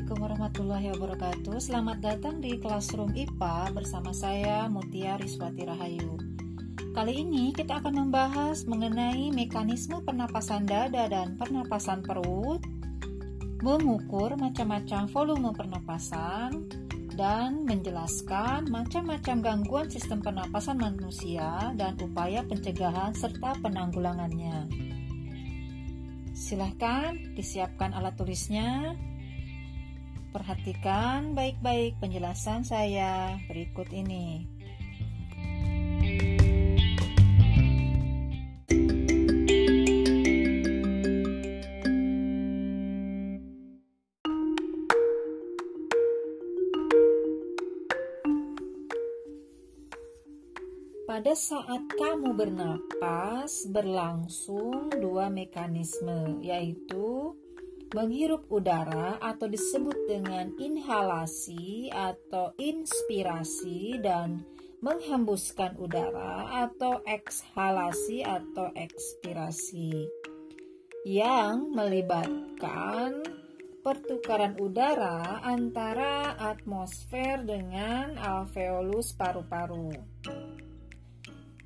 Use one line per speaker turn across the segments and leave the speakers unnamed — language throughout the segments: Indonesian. Assalamualaikum warahmatullahi wabarakatuh Selamat datang di Classroom IPA bersama saya Mutia Riswati Rahayu Kali ini kita akan membahas mengenai mekanisme pernapasan dada dan pernapasan perut Mengukur macam-macam volume pernapasan Dan menjelaskan macam-macam gangguan sistem pernapasan manusia dan upaya pencegahan serta penanggulangannya Silahkan disiapkan alat tulisnya, Perhatikan baik-baik penjelasan saya berikut ini.
Pada saat kamu bernapas berlangsung dua mekanisme yaitu menghirup udara atau disebut dengan inhalasi atau inspirasi dan menghembuskan udara atau ekshalasi atau ekspirasi yang melibatkan pertukaran udara antara atmosfer dengan alveolus paru-paru.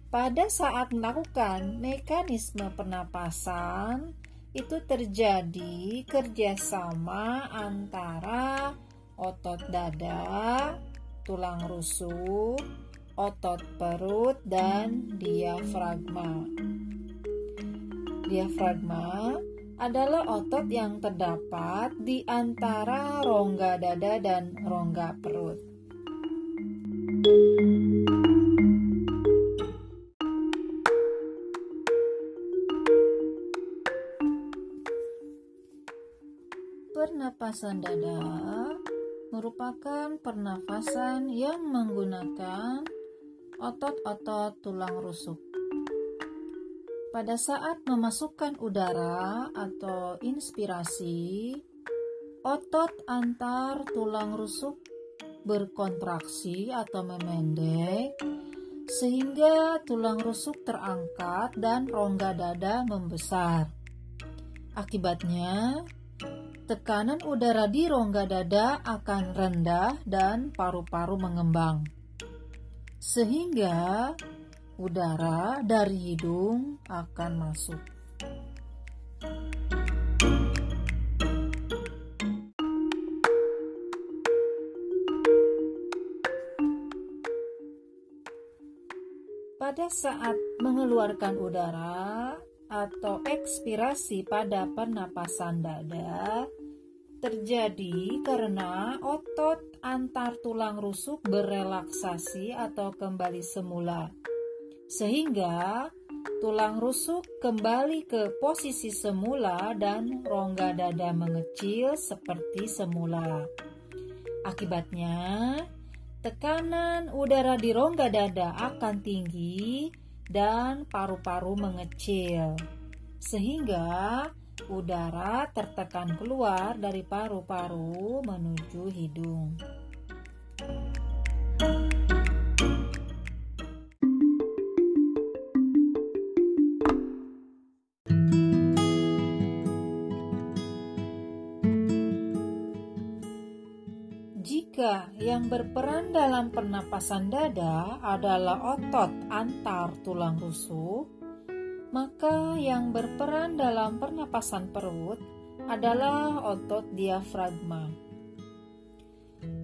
Pada saat melakukan mekanisme pernapasan, itu terjadi kerjasama antara otot dada, tulang rusuk, otot perut, dan diafragma. Diafragma adalah otot yang terdapat di antara rongga dada dan rongga perut. pernapasan dada merupakan pernafasan yang menggunakan otot-otot tulang rusuk. Pada saat memasukkan udara atau inspirasi, otot antar tulang rusuk berkontraksi atau memendek sehingga tulang rusuk terangkat dan rongga dada membesar. Akibatnya, tekanan udara di rongga dada akan rendah dan paru-paru mengembang. Sehingga udara dari hidung akan masuk. Pada saat mengeluarkan udara, atau ekspirasi pada pernapasan dada terjadi karena otot antar tulang rusuk berelaksasi atau kembali semula, sehingga tulang rusuk kembali ke posisi semula dan rongga dada mengecil seperti semula. Akibatnya, tekanan udara di rongga dada akan tinggi dan paru-paru mengecil, sehingga udara tertekan keluar dari paru-paru menuju hidung. yang berperan dalam pernapasan dada adalah otot antar tulang rusuk, maka yang berperan dalam pernapasan perut adalah otot diafragma.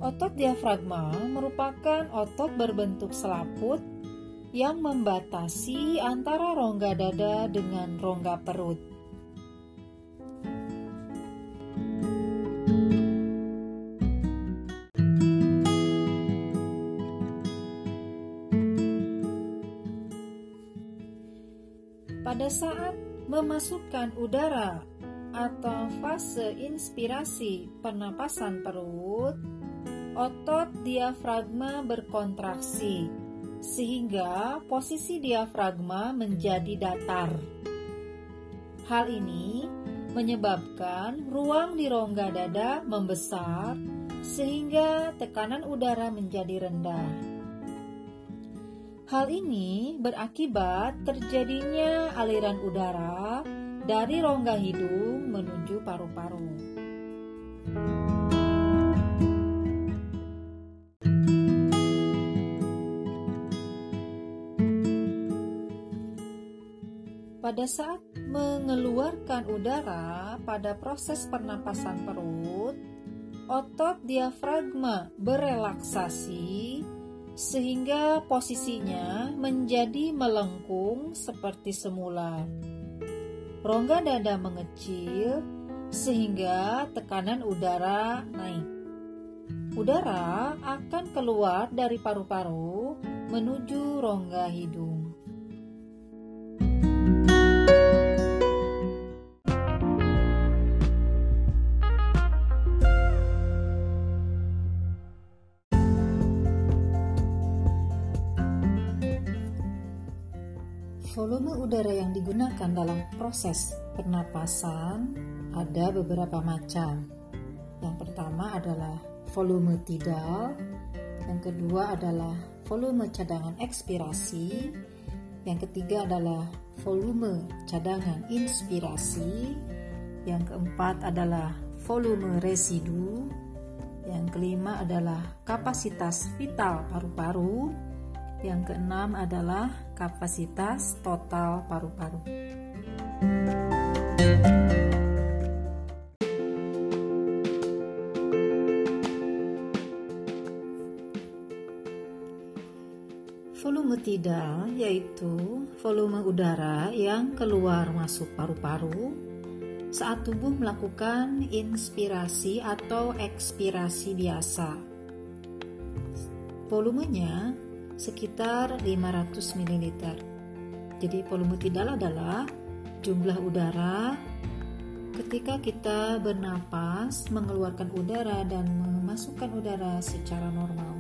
Otot diafragma merupakan otot berbentuk selaput yang membatasi antara rongga dada dengan rongga perut. saat memasukkan udara atau fase inspirasi pernapasan perut, otot diafragma berkontraksi sehingga posisi diafragma menjadi datar. Hal ini menyebabkan ruang di rongga dada membesar sehingga tekanan udara menjadi rendah. Hal ini berakibat terjadinya aliran udara dari rongga hidung menuju paru-paru. Pada saat mengeluarkan udara pada proses pernapasan perut, otot diafragma berelaksasi sehingga posisinya menjadi melengkung seperti semula. Rongga dada mengecil sehingga tekanan udara naik. Udara akan keluar dari paru-paru menuju rongga hidung.
volume udara yang digunakan dalam proses pernapasan ada beberapa macam. Yang pertama adalah volume tidal, yang kedua adalah volume cadangan ekspirasi, yang ketiga adalah volume cadangan inspirasi, yang keempat adalah volume residu, yang kelima adalah kapasitas vital paru-paru, yang keenam adalah kapasitas total paru-paru. Volume tidal yaitu volume udara yang keluar masuk paru-paru saat tubuh melakukan inspirasi atau ekspirasi biasa. Volumenya sekitar 500 ml. Jadi volume tidal adalah jumlah udara ketika kita bernapas, mengeluarkan udara dan memasukkan udara secara normal.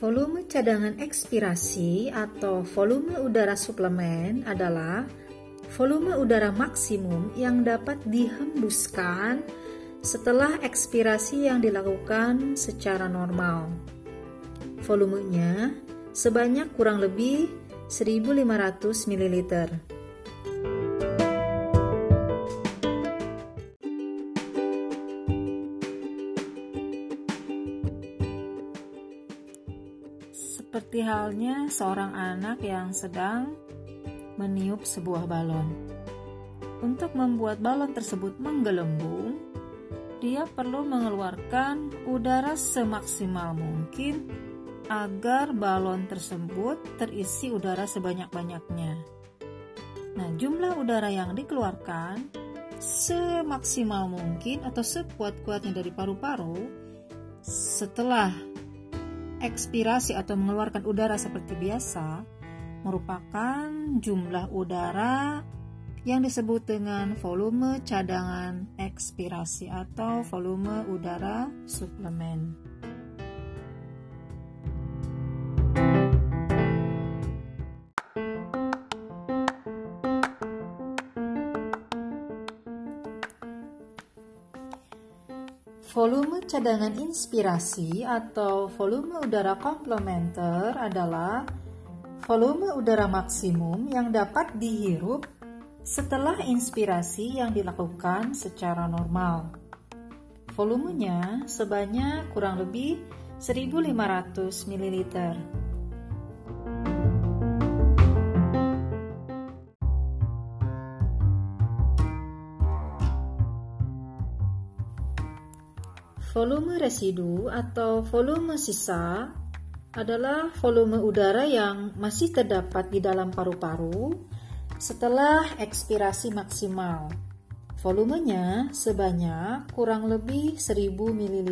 Volume cadangan ekspirasi atau volume udara suplemen adalah volume udara maksimum yang dapat dihembuskan setelah ekspirasi yang dilakukan secara normal. Volumenya sebanyak kurang lebih 1500 ml. Seperti halnya seorang anak yang sedang meniup sebuah balon. Untuk membuat balon tersebut menggelembung, dia perlu mengeluarkan udara semaksimal mungkin agar balon tersebut terisi udara sebanyak-banyaknya. Nah, jumlah udara yang dikeluarkan semaksimal mungkin atau sekuat-kuatnya dari paru-paru setelah ekspirasi atau mengeluarkan udara seperti biasa, merupakan jumlah udara yang disebut dengan volume cadangan ekspirasi atau volume udara suplemen. Volume cadangan inspirasi atau volume udara komplementer adalah volume udara maksimum yang dapat dihirup setelah inspirasi yang dilakukan secara normal. Volumenya sebanyak kurang lebih 1500 ml. Volume residu atau volume sisa adalah volume udara yang masih terdapat di dalam paru-paru setelah ekspirasi maksimal. Volumenya sebanyak kurang lebih 1000 ml.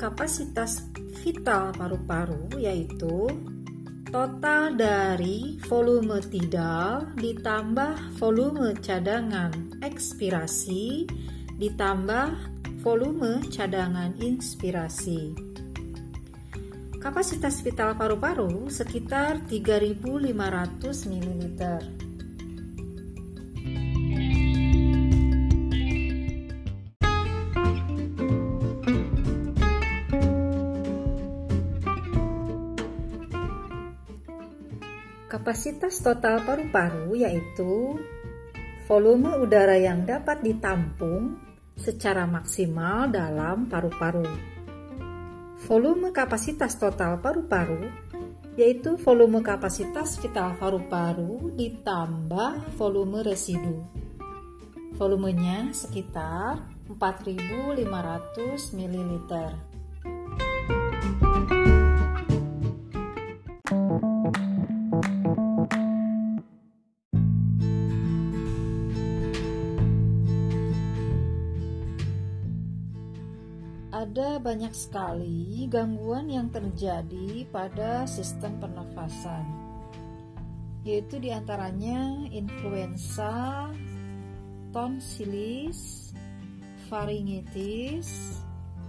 Kapasitas vital paru-paru yaitu Total dari volume tidal ditambah volume cadangan ekspirasi ditambah volume cadangan inspirasi. Kapasitas vital paru-paru sekitar 3.500 ml. Kapasitas total paru-paru yaitu volume udara yang dapat ditampung secara maksimal dalam paru-paru. Volume kapasitas total paru-paru yaitu volume kapasitas vital paru-paru ditambah volume residu. Volumenya sekitar 4500 ml. banyak sekali gangguan yang terjadi pada sistem pernafasan, yaitu diantaranya influenza, tonsilis, faringitis,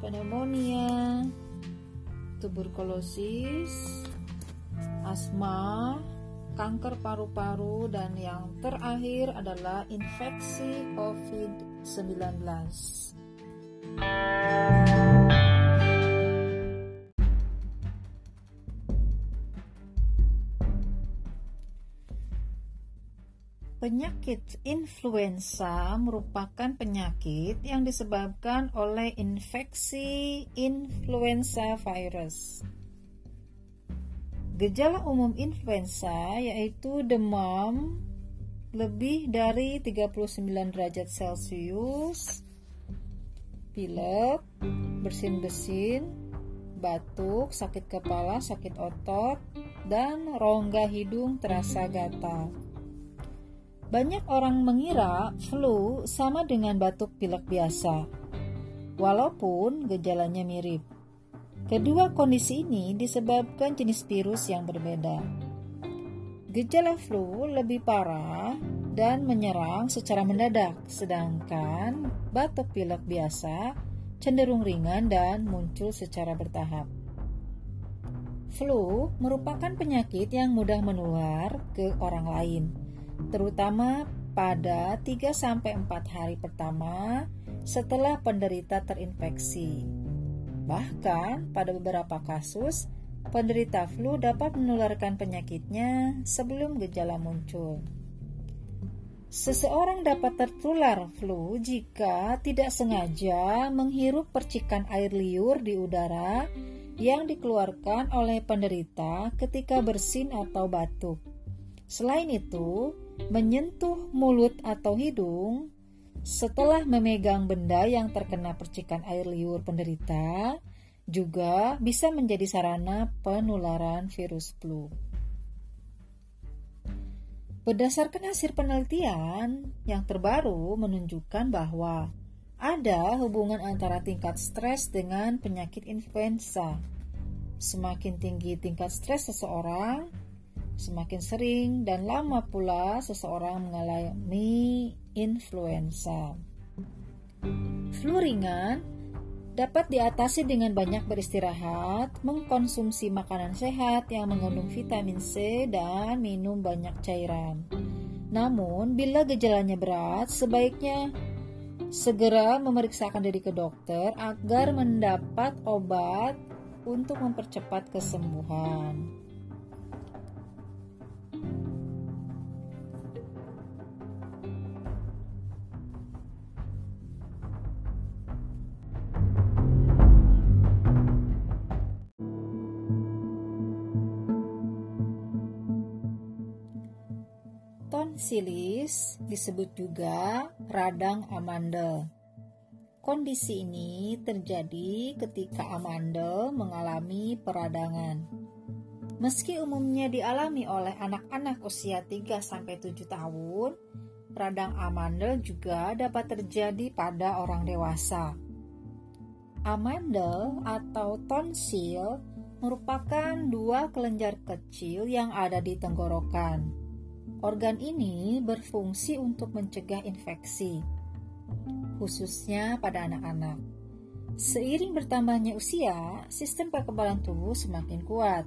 pneumonia, tuberkulosis, asma, kanker paru-paru, dan yang terakhir adalah infeksi COVID-19. Penyakit influenza merupakan penyakit yang disebabkan oleh infeksi influenza virus. Gejala umum influenza yaitu demam lebih dari 39 derajat Celcius, pilek, bersin-bersin, batuk, sakit kepala, sakit otot, dan rongga hidung terasa gatal. Banyak orang mengira flu sama dengan batuk pilek biasa, walaupun gejalanya mirip. Kedua kondisi ini disebabkan jenis virus yang berbeda. Gejala flu lebih parah dan menyerang secara mendadak, sedangkan batuk pilek biasa cenderung ringan dan muncul secara bertahap. Flu merupakan penyakit yang mudah menular ke orang lain, terutama pada 3-4 hari pertama setelah penderita terinfeksi. Bahkan, pada beberapa kasus, penderita flu dapat menularkan penyakitnya sebelum gejala muncul. Seseorang dapat tertular flu jika tidak sengaja menghirup percikan air liur di udara yang dikeluarkan oleh penderita ketika bersin atau batuk. Selain itu, menyentuh mulut atau hidung setelah memegang benda yang terkena percikan air liur penderita juga bisa menjadi sarana penularan virus flu. Berdasarkan hasil penelitian yang terbaru menunjukkan bahwa ada hubungan antara tingkat stres dengan penyakit influenza. Semakin tinggi tingkat stres seseorang, Semakin sering dan lama pula seseorang mengalami influenza. Flu ringan dapat diatasi dengan banyak beristirahat, mengkonsumsi makanan sehat yang mengandung vitamin C, dan minum banyak cairan. Namun, bila gejalanya berat, sebaiknya segera memeriksakan diri ke dokter agar mendapat obat untuk mempercepat kesembuhan. silis disebut juga radang amandel. Kondisi ini terjadi ketika amandel mengalami peradangan. Meski umumnya dialami oleh anak-anak usia 3-7 tahun, radang amandel juga dapat terjadi pada orang dewasa. Amandel atau tonsil merupakan dua kelenjar kecil yang ada di tenggorokan. Organ ini berfungsi untuk mencegah infeksi, khususnya pada anak-anak. Seiring bertambahnya usia, sistem kekebalan tubuh semakin kuat,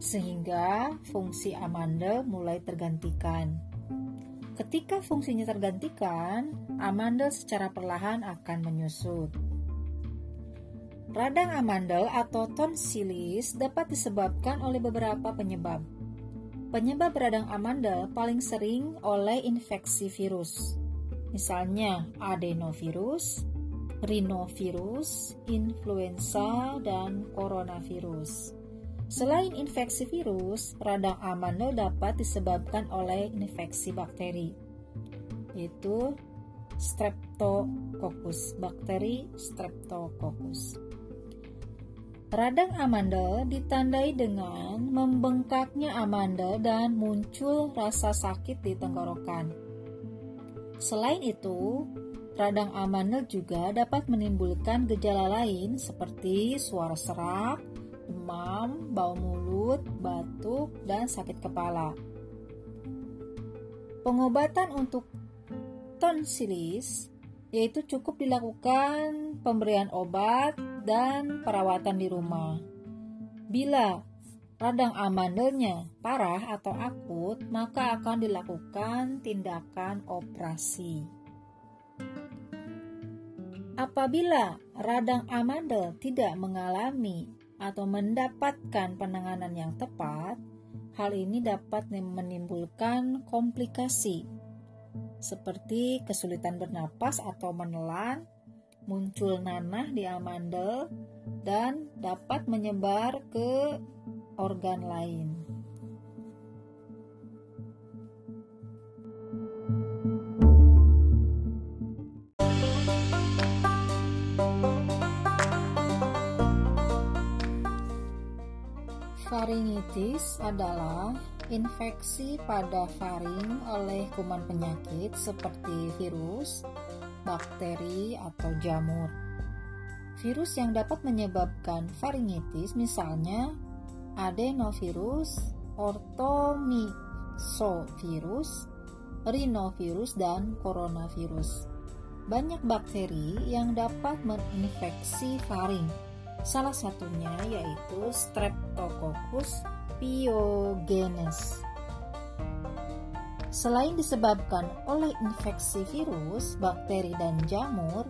sehingga fungsi amandel mulai tergantikan. Ketika fungsinya tergantikan, amandel secara perlahan akan menyusut. Radang amandel atau tonsilis dapat disebabkan oleh beberapa penyebab, Penyebab radang amandel paling sering oleh infeksi virus. Misalnya adenovirus, rinovirus, influenza, dan coronavirus. Selain infeksi virus, radang amandel dapat disebabkan oleh infeksi bakteri, yaitu Streptococcus, bakteri Streptococcus. Radang amandel ditandai dengan membengkaknya amandel dan muncul rasa sakit di tenggorokan. Selain itu, radang amandel juga dapat menimbulkan gejala lain seperti suara serak, demam, bau mulut, batuk, dan sakit kepala. Pengobatan untuk tonsilis yaitu cukup dilakukan pemberian obat dan perawatan di rumah. Bila radang amandelnya parah atau akut, maka akan dilakukan tindakan operasi. Apabila radang amandel tidak mengalami atau mendapatkan penanganan yang tepat, hal ini dapat menimbulkan komplikasi seperti kesulitan bernapas atau menelan, muncul hmm. nanah di amandel dan dapat menyebar ke organ lain. Faringitis adalah infeksi pada faring oleh kuman penyakit seperti virus, bakteri, atau jamur. Virus yang dapat menyebabkan faringitis misalnya adenovirus, ortomisovirus, rinovirus, dan coronavirus. Banyak bakteri yang dapat menginfeksi faring. Salah satunya yaitu Streptococcus pyogenes. Selain disebabkan oleh infeksi virus, bakteri, dan jamur,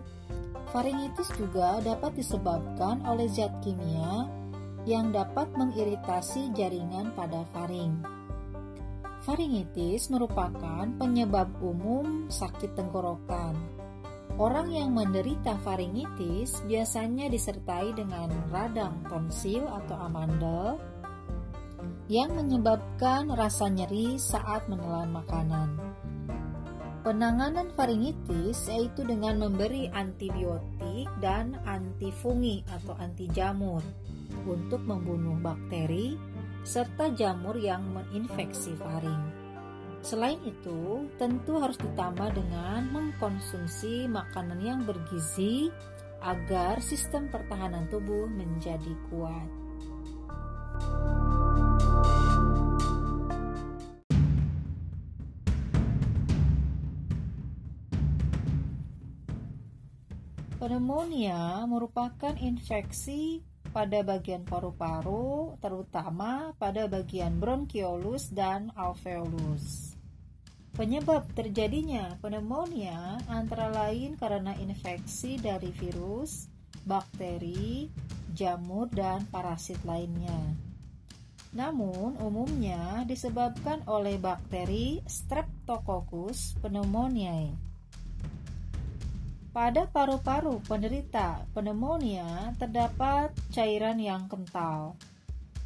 faringitis juga dapat disebabkan oleh zat kimia yang dapat mengiritasi jaringan pada faring. Faringitis merupakan penyebab umum sakit tenggorokan. Orang yang menderita faringitis biasanya disertai dengan radang tonsil atau amandel, yang menyebabkan rasa nyeri saat menelan makanan. Penanganan faringitis yaitu dengan memberi antibiotik dan antifungi atau anti jamur untuk membunuh bakteri serta jamur yang menginfeksi faring. Selain itu, tentu harus ditambah dengan mengkonsumsi makanan yang bergizi agar sistem pertahanan tubuh menjadi kuat. Pneumonia merupakan infeksi pada bagian paru-paru, terutama pada bagian bronchiolus dan alveolus. Penyebab terjadinya pneumonia antara lain karena infeksi dari virus, bakteri, jamur, dan parasit lainnya. Namun, umumnya disebabkan oleh bakteri Streptococcus pneumoniae. Pada paru-paru penderita pneumonia terdapat cairan yang kental.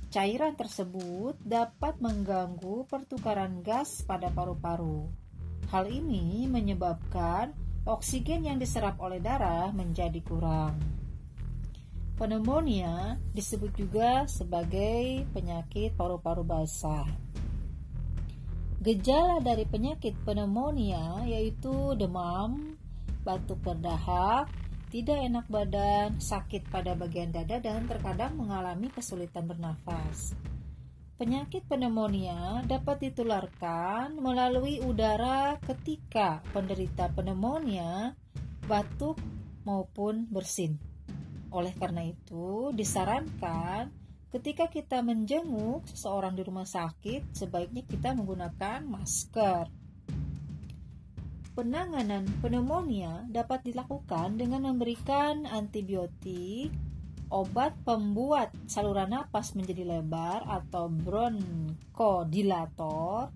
Cairan tersebut dapat mengganggu pertukaran gas pada paru-paru. Hal ini menyebabkan oksigen yang diserap oleh darah menjadi kurang. Pneumonia disebut juga sebagai penyakit paru-paru basah. Gejala dari penyakit pneumonia yaitu demam, batuk berdahak, tidak enak badan, sakit pada bagian dada dan terkadang mengalami kesulitan bernafas. Penyakit pneumonia dapat ditularkan melalui udara ketika penderita pneumonia batuk maupun bersin. Oleh karena itu, disarankan ketika kita menjenguk seseorang di rumah sakit, sebaiknya kita menggunakan masker. Penanganan pneumonia dapat dilakukan dengan memberikan antibiotik, obat pembuat saluran napas menjadi lebar atau bronkodilator,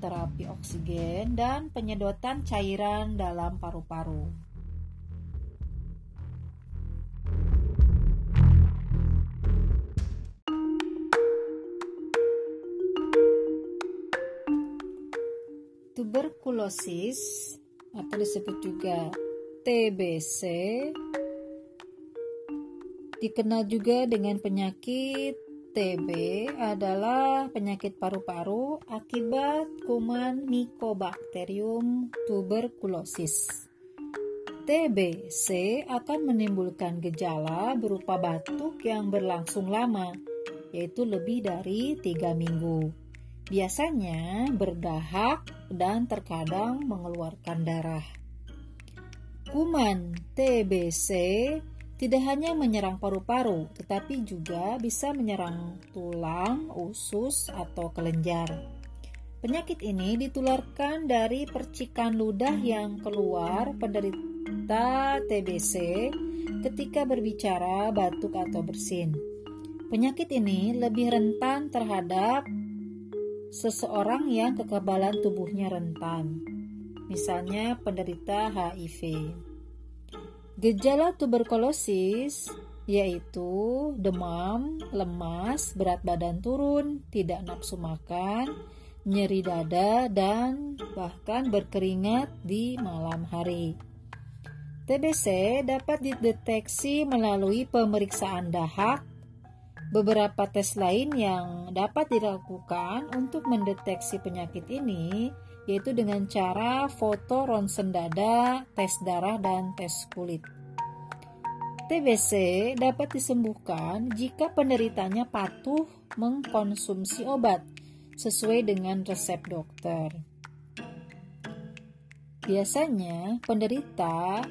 terapi oksigen, dan penyedotan cairan dalam paru-paru. tuberkulosis atau disebut juga TBC dikenal juga dengan penyakit TB adalah penyakit paru-paru akibat kuman Mycobacterium tuberculosis. TBC akan menimbulkan gejala berupa batuk yang berlangsung lama, yaitu lebih dari 3 minggu. Biasanya berdahak dan terkadang mengeluarkan darah. Kuman TBC tidak hanya menyerang paru-paru, tetapi juga bisa menyerang tulang, usus, atau kelenjar. Penyakit ini ditularkan dari percikan ludah yang keluar penderita TBC ketika berbicara, batuk, atau bersin. Penyakit ini lebih rentan terhadap seseorang yang kekebalan tubuhnya rentan, misalnya penderita HIV. Gejala tuberkulosis yaitu demam, lemas, berat badan turun, tidak nafsu makan, nyeri dada, dan bahkan berkeringat di malam hari. TBC dapat dideteksi melalui pemeriksaan dahak Beberapa tes lain yang dapat dilakukan untuk mendeteksi penyakit ini yaitu dengan cara foto ronsen dada, tes darah, dan tes kulit. TBC dapat disembuhkan jika penderitanya patuh mengkonsumsi obat sesuai dengan resep dokter. Biasanya penderita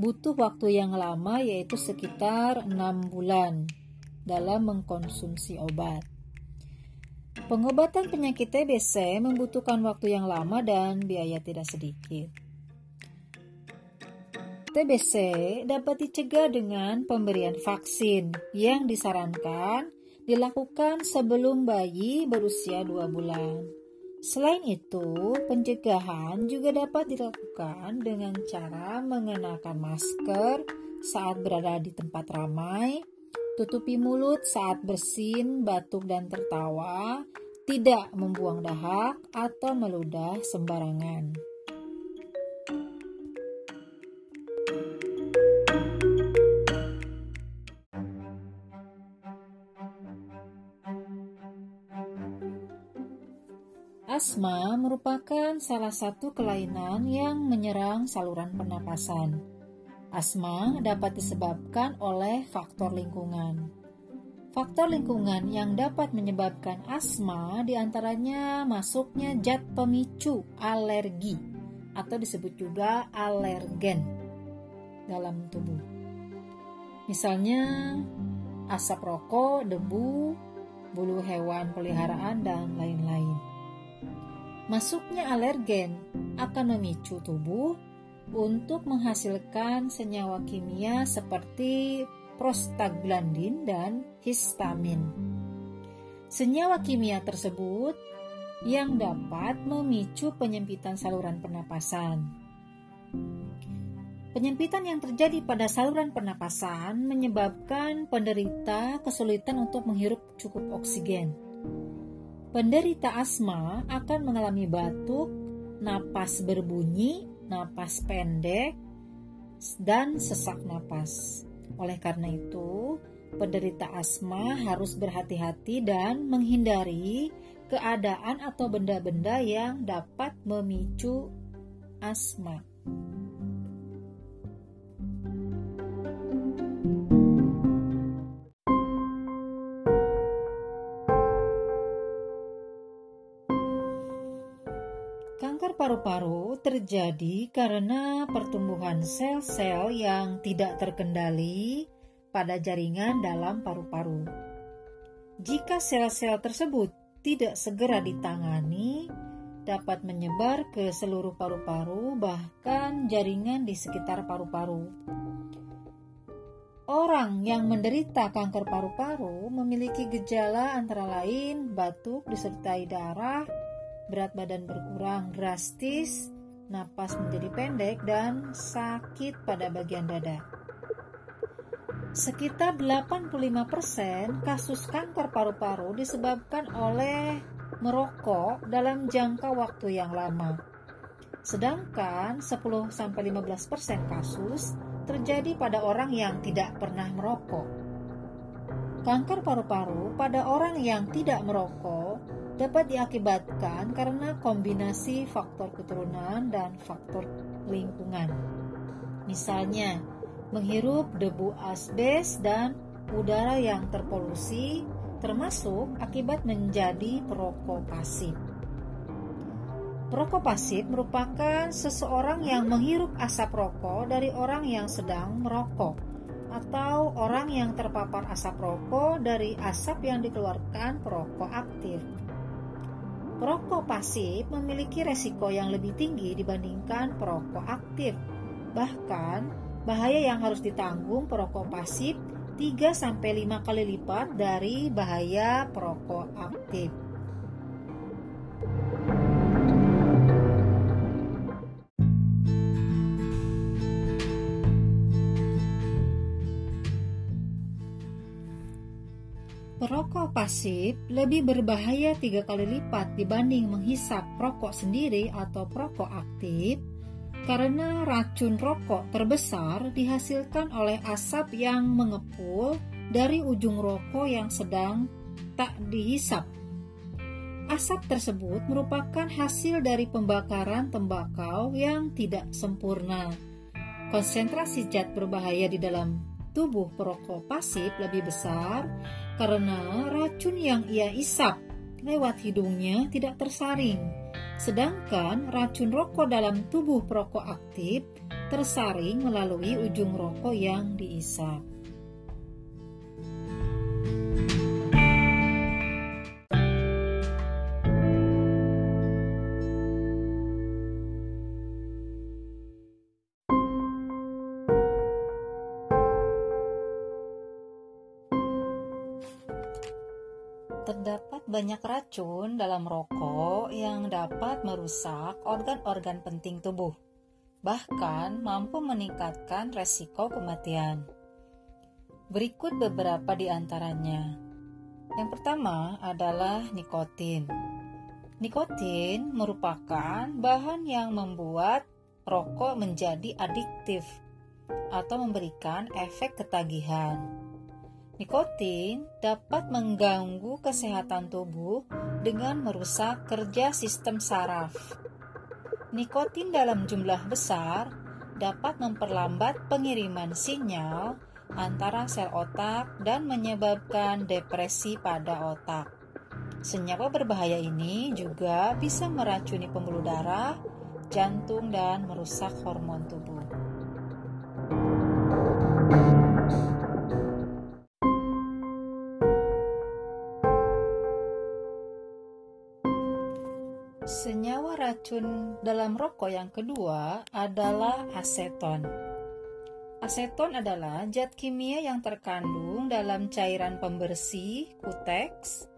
butuh waktu yang lama yaitu sekitar 6 bulan dalam mengkonsumsi obat. Pengobatan penyakit TBC membutuhkan waktu yang lama dan biaya tidak sedikit. TBC dapat dicegah dengan pemberian vaksin yang disarankan dilakukan sebelum bayi berusia 2 bulan. Selain itu, pencegahan juga dapat dilakukan dengan cara mengenakan masker saat berada di tempat ramai, Tutupi mulut saat bersin, batuk, dan tertawa, tidak membuang dahak atau meludah sembarangan. Asma merupakan salah satu kelainan yang menyerang saluran pernapasan. Asma dapat disebabkan oleh faktor lingkungan. Faktor lingkungan yang dapat menyebabkan asma diantaranya masuknya zat pemicu alergi atau disebut juga alergen dalam tubuh. Misalnya asap rokok, debu, bulu hewan peliharaan, dan lain-lain. Masuknya alergen akan memicu tubuh untuk menghasilkan senyawa kimia seperti prostaglandin dan histamin. Senyawa kimia tersebut yang dapat memicu penyempitan saluran pernapasan. Penyempitan yang terjadi pada saluran pernapasan menyebabkan penderita kesulitan untuk menghirup cukup oksigen. Penderita asma akan mengalami batuk, napas berbunyi, napas pendek, dan sesak napas. Oleh karena itu, penderita asma harus berhati-hati dan menghindari keadaan atau benda-benda yang dapat memicu asma. paru-paru terjadi karena pertumbuhan sel-sel yang tidak terkendali pada jaringan dalam paru-paru. Jika sel-sel tersebut tidak segera ditangani, dapat menyebar ke seluruh paru-paru, bahkan jaringan di sekitar paru-paru. Orang yang menderita kanker paru-paru memiliki gejala antara lain batuk disertai darah, berat badan berkurang drastis, napas menjadi pendek, dan sakit pada bagian dada. Sekitar 85% kasus kanker paru-paru disebabkan oleh merokok dalam jangka waktu yang lama. Sedangkan 10-15% kasus terjadi pada orang yang tidak pernah merokok. Kanker paru-paru pada orang yang tidak merokok dapat diakibatkan karena kombinasi faktor keturunan dan faktor lingkungan. Misalnya, menghirup debu asbes dan udara yang terpolusi termasuk akibat menjadi perokok pasif. Perokok pasif merupakan seseorang yang menghirup asap rokok dari orang yang sedang merokok atau orang yang terpapar asap rokok dari asap yang dikeluarkan perokok aktif. Perokok pasif memiliki resiko yang lebih tinggi dibandingkan perokok aktif. Bahkan, bahaya yang harus ditanggung perokok pasif 3-5 kali lipat dari bahaya perokok aktif. pasif lebih berbahaya tiga kali lipat dibanding menghisap rokok sendiri atau rokok aktif karena racun rokok terbesar dihasilkan oleh asap yang mengepul dari ujung rokok yang sedang tak dihisap. Asap tersebut merupakan hasil dari pembakaran tembakau yang tidak sempurna. Konsentrasi zat berbahaya di dalam tubuh perokok pasif lebih besar karena racun yang ia isap lewat hidungnya tidak tersaring. Sedangkan racun rokok dalam tubuh perokok aktif tersaring melalui ujung rokok yang diisap. banyak racun dalam rokok yang dapat merusak organ-organ penting tubuh, bahkan mampu meningkatkan resiko kematian. Berikut beberapa di antaranya. Yang pertama adalah nikotin. Nikotin merupakan bahan yang membuat rokok menjadi adiktif atau memberikan efek ketagihan. Nikotin dapat mengganggu kesehatan tubuh dengan merusak kerja sistem saraf. Nikotin dalam jumlah besar dapat memperlambat pengiriman sinyal antara sel otak dan menyebabkan depresi pada otak. Senyawa berbahaya ini juga bisa meracuni pembuluh darah, jantung, dan merusak hormon tubuh. racun dalam rokok yang kedua adalah aseton. Aseton adalah zat kimia yang terkandung dalam cairan pembersih, kuteks,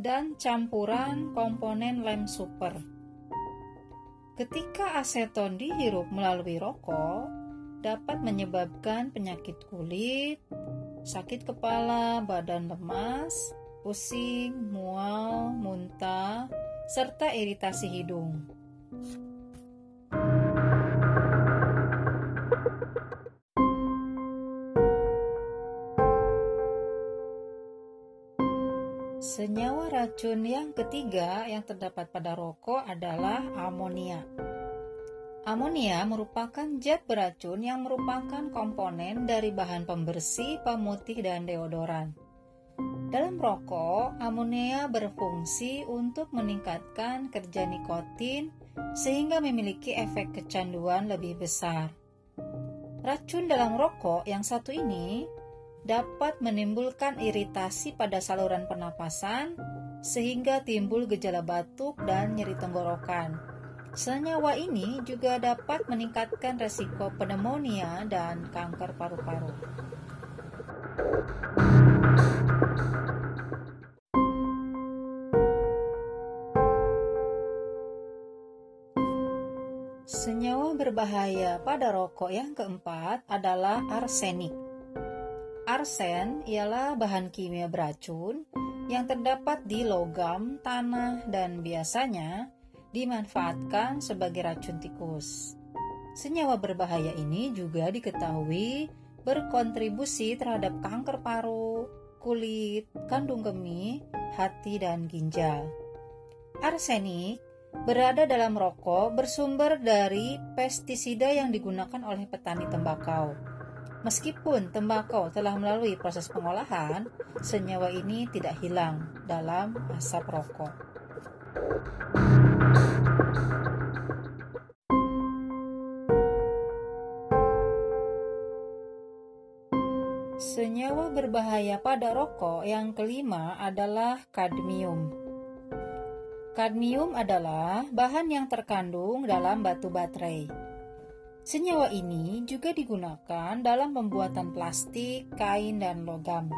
dan campuran komponen lem super. Ketika aseton dihirup melalui rokok, dapat menyebabkan penyakit kulit, sakit kepala, badan lemas, pusing, mual, muntah, serta iritasi hidung. Senyawa racun yang ketiga yang terdapat pada rokok adalah amonia. Amonia merupakan zat beracun yang merupakan komponen dari bahan pembersih, pemutih, dan deodoran. Dalam rokok, amonia berfungsi untuk meningkatkan kerja nikotin sehingga memiliki efek kecanduan lebih besar. Racun dalam rokok yang satu ini dapat menimbulkan iritasi pada saluran pernapasan sehingga timbul gejala batuk dan nyeri tenggorokan. Senyawa ini juga dapat meningkatkan resiko pneumonia dan kanker paru-paru. berbahaya pada rokok yang keempat adalah arsenik. Arsen ialah bahan kimia beracun yang terdapat di logam, tanah, dan biasanya dimanfaatkan sebagai racun tikus. Senyawa berbahaya ini juga diketahui berkontribusi terhadap kanker paru, kulit, kandung kemih, hati, dan ginjal. Arsenik berada dalam rokok bersumber dari pestisida yang digunakan oleh petani tembakau. Meskipun tembakau telah melalui proses pengolahan, senyawa ini tidak hilang dalam asap rokok. Senyawa berbahaya pada rokok yang kelima adalah kadmium. Kadmium adalah bahan yang terkandung dalam batu baterai. Senyawa ini juga digunakan dalam pembuatan plastik, kain, dan logam.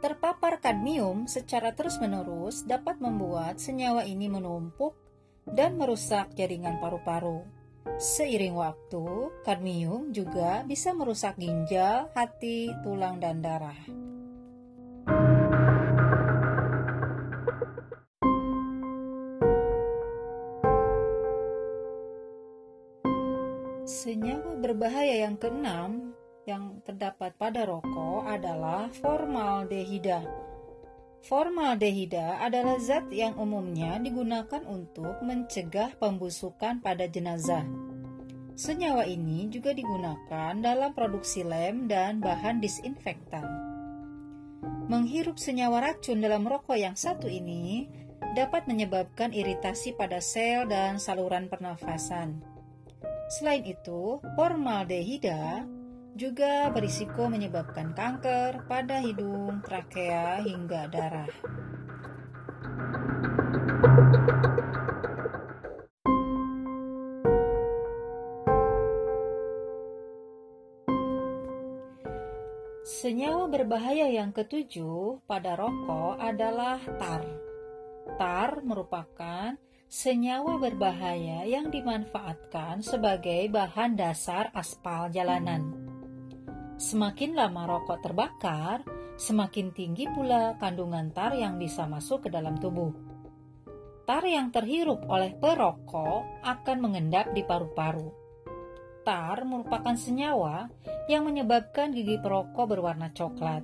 Terpapar kadmium secara terus-menerus dapat membuat senyawa ini menumpuk dan merusak jaringan paru-paru. Seiring waktu, kadmium juga bisa merusak ginjal, hati, tulang, dan darah. Senyawa berbahaya yang keenam yang terdapat pada rokok adalah formaldehida. Formaldehida adalah zat yang umumnya digunakan untuk mencegah pembusukan pada jenazah. Senyawa ini juga digunakan dalam produksi lem dan bahan disinfektan. Menghirup senyawa racun dalam rokok yang satu ini dapat menyebabkan iritasi pada sel dan saluran pernafasan. Selain itu, formaldehida juga berisiko menyebabkan kanker pada hidung, trakea, hingga darah. Senyawa berbahaya yang ketujuh pada rokok adalah tar. Tar merupakan senyawa berbahaya yang dimanfaatkan sebagai bahan dasar aspal jalanan. Semakin lama rokok terbakar, semakin tinggi pula kandungan tar yang bisa masuk ke dalam tubuh. Tar yang terhirup oleh perokok akan mengendap di paru-paru. Tar merupakan senyawa yang menyebabkan gigi perokok berwarna coklat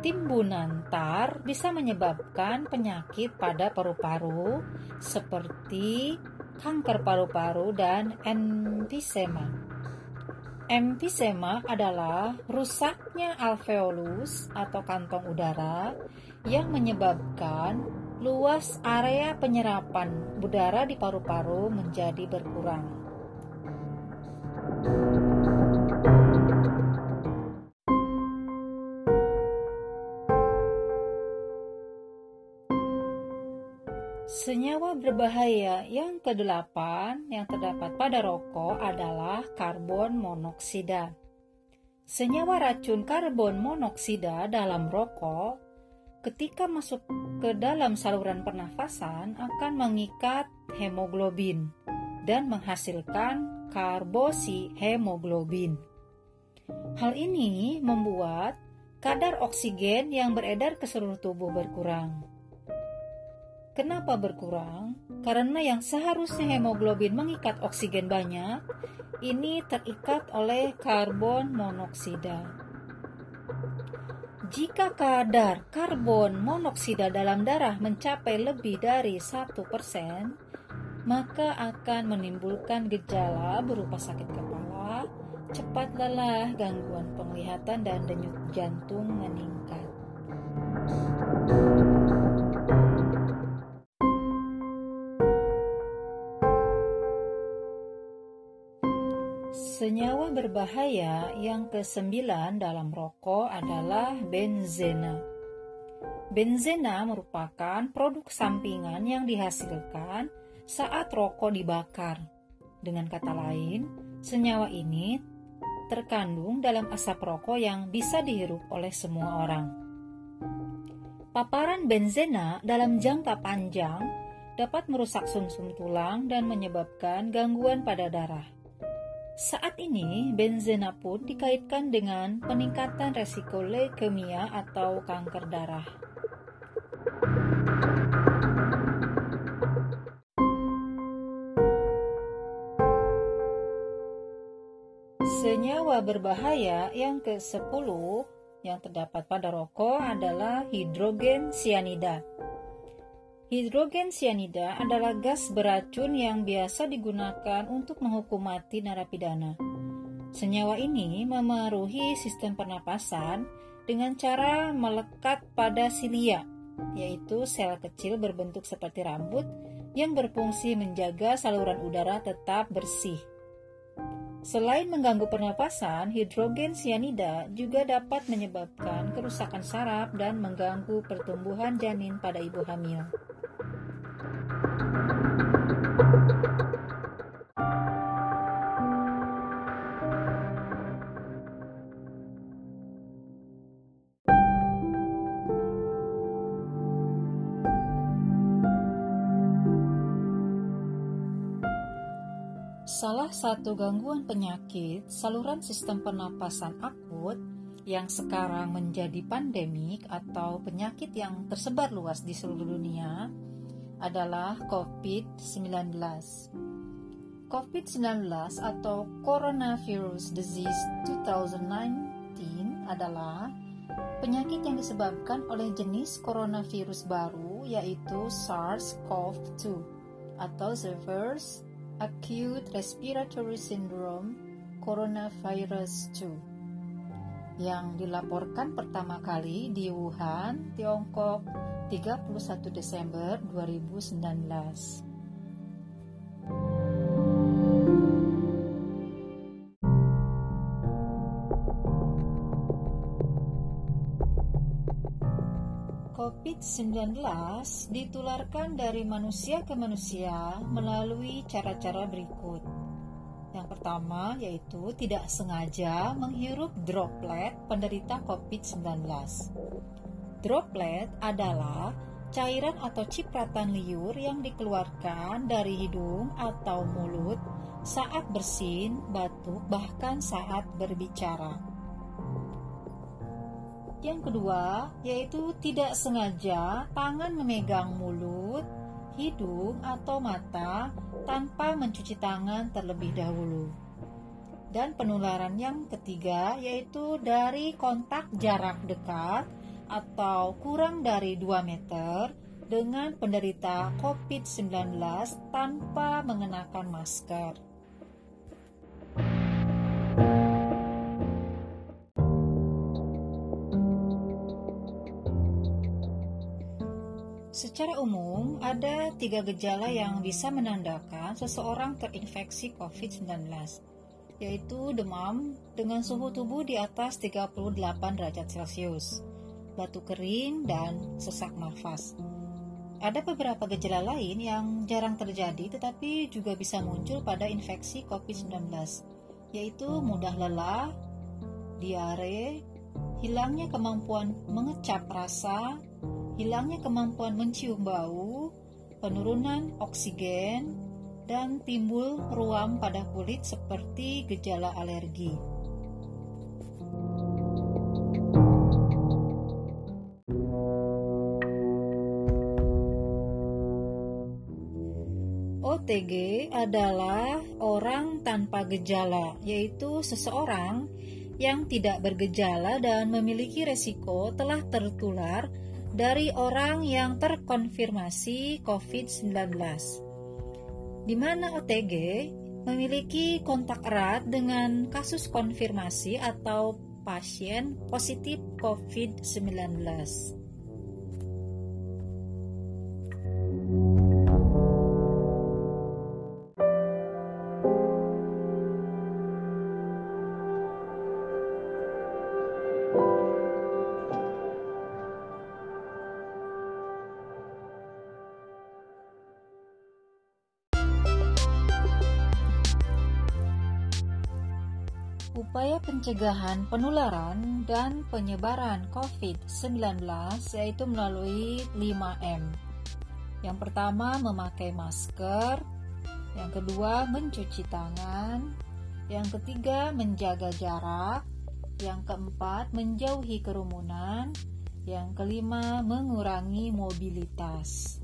timbunan tar bisa menyebabkan penyakit pada paru-paru seperti kanker paru-paru dan emfisema. Emfisema adalah rusaknya alveolus atau kantong udara yang menyebabkan luas area penyerapan udara di paru-paru menjadi berkurang. thank you Senyawa berbahaya yang kedelapan yang terdapat pada rokok adalah karbon monoksida. Senyawa racun karbon monoksida dalam rokok ketika masuk ke dalam saluran pernafasan akan mengikat hemoglobin dan menghasilkan karbosi hemoglobin. Hal ini membuat kadar oksigen yang beredar ke seluruh tubuh berkurang. Kenapa berkurang? Karena yang seharusnya hemoglobin mengikat oksigen banyak, ini terikat oleh karbon monoksida. Jika kadar karbon monoksida dalam darah mencapai lebih dari 1%, maka akan menimbulkan gejala berupa sakit kepala, cepat lelah, gangguan penglihatan, dan denyut jantung meningkat. Senyawa berbahaya yang kesembilan dalam rokok adalah benzena. Benzena merupakan produk sampingan yang dihasilkan saat rokok dibakar. Dengan kata lain, senyawa ini terkandung dalam asap rokok yang bisa dihirup oleh semua orang. Paparan benzena dalam jangka panjang dapat merusak sumsum -sum tulang dan menyebabkan gangguan pada darah. Saat ini, benzena pun dikaitkan dengan peningkatan resiko leukemia atau kanker darah. Senyawa berbahaya yang ke-10 yang terdapat pada rokok adalah hidrogen sianida Hidrogen cyanida adalah gas beracun yang biasa digunakan untuk menghukum mati narapidana. Senyawa ini memeruhi sistem pernapasan dengan cara melekat pada silia, yaitu sel kecil berbentuk seperti rambut yang berfungsi menjaga saluran udara tetap bersih. Selain mengganggu pernapasan, hidrogen cyanida juga dapat menyebabkan kerusakan saraf dan mengganggu pertumbuhan janin pada ibu hamil. Salah satu gangguan penyakit saluran sistem pernapasan akut yang sekarang menjadi pandemik atau penyakit yang tersebar luas di seluruh dunia adalah COVID-19. COVID-19 atau Coronavirus Disease 2019 adalah penyakit yang disebabkan oleh jenis coronavirus baru yaitu SARS-CoV-2 atau Reverse Acute Respiratory Syndrome Coronavirus 2 yang dilaporkan pertama kali di Wuhan, Tiongkok 31 Desember 2019. COVID-19 ditularkan dari manusia ke manusia melalui cara-cara berikut. Yang pertama yaitu tidak sengaja menghirup droplet penderita COVID-19. Droplet adalah cairan atau cipratan liur yang dikeluarkan dari hidung atau mulut saat bersin, batuk, bahkan saat berbicara. Yang kedua, yaitu tidak sengaja tangan memegang mulut, hidung, atau mata tanpa mencuci tangan terlebih dahulu. Dan penularan yang ketiga yaitu dari kontak jarak dekat atau kurang dari 2 meter dengan penderita COVID-19 tanpa mengenakan masker. Secara umum, ada tiga gejala yang bisa menandakan seseorang terinfeksi COVID-19, yaitu demam dengan suhu tubuh di atas 38 derajat Celcius, batu kering, dan sesak nafas. Ada beberapa gejala lain yang jarang terjadi tetapi juga bisa muncul pada infeksi COVID-19, yaitu mudah lelah, diare, hilangnya kemampuan mengecap rasa, hilangnya kemampuan mencium bau, penurunan oksigen, dan timbul ruam pada kulit seperti gejala alergi. OTG adalah orang tanpa gejala, yaitu seseorang yang tidak bergejala dan memiliki resiko telah tertular dari orang yang terkonfirmasi COVID-19, di mana OTG memiliki kontak erat dengan kasus konfirmasi atau pasien positif COVID-19. upaya pencegahan penularan dan penyebaran COVID-19 yaitu melalui 5M. Yang pertama memakai masker, yang kedua mencuci tangan, yang ketiga menjaga jarak, yang keempat menjauhi kerumunan, yang kelima mengurangi mobilitas.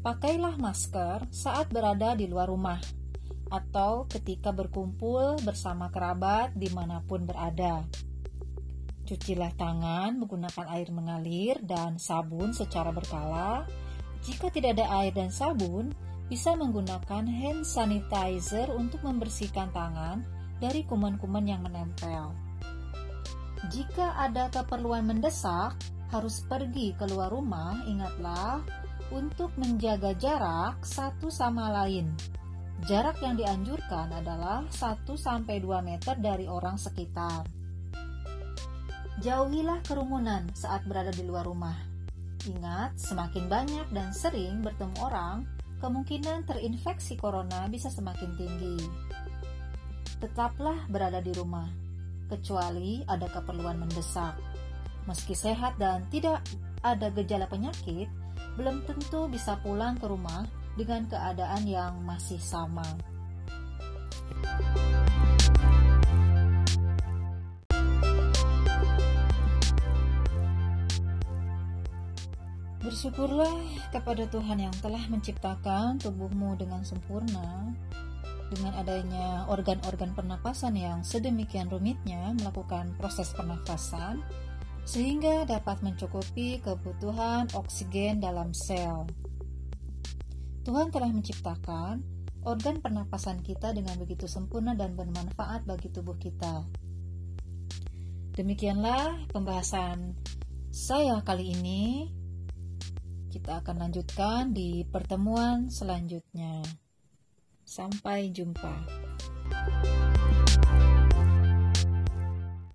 Pakailah masker saat berada di luar rumah atau ketika berkumpul bersama kerabat dimanapun berada. Cucilah tangan menggunakan air mengalir dan sabun secara berkala. Jika tidak ada air dan sabun, bisa menggunakan hand sanitizer untuk membersihkan tangan dari kuman-kuman yang menempel. Jika ada keperluan mendesak, harus pergi keluar rumah, ingatlah untuk menjaga jarak satu sama lain. Jarak yang dianjurkan adalah 1-2 meter dari orang sekitar. Jauhilah kerumunan saat berada di luar rumah. Ingat, semakin banyak dan sering bertemu orang, kemungkinan terinfeksi corona bisa semakin tinggi. Tetaplah berada di rumah, kecuali ada keperluan mendesak. Meski sehat dan tidak ada gejala penyakit, belum tentu bisa pulang ke rumah dengan keadaan yang masih sama. Bersyukurlah kepada Tuhan yang telah menciptakan tubuhmu dengan sempurna. Dengan adanya organ-organ pernapasan yang sedemikian rumitnya melakukan proses pernafasan, sehingga dapat mencukupi kebutuhan oksigen dalam sel. Tuhan telah menciptakan organ pernapasan kita dengan begitu sempurna dan bermanfaat bagi tubuh kita. Demikianlah pembahasan saya kali ini. Kita akan lanjutkan di pertemuan selanjutnya. Sampai jumpa. thank you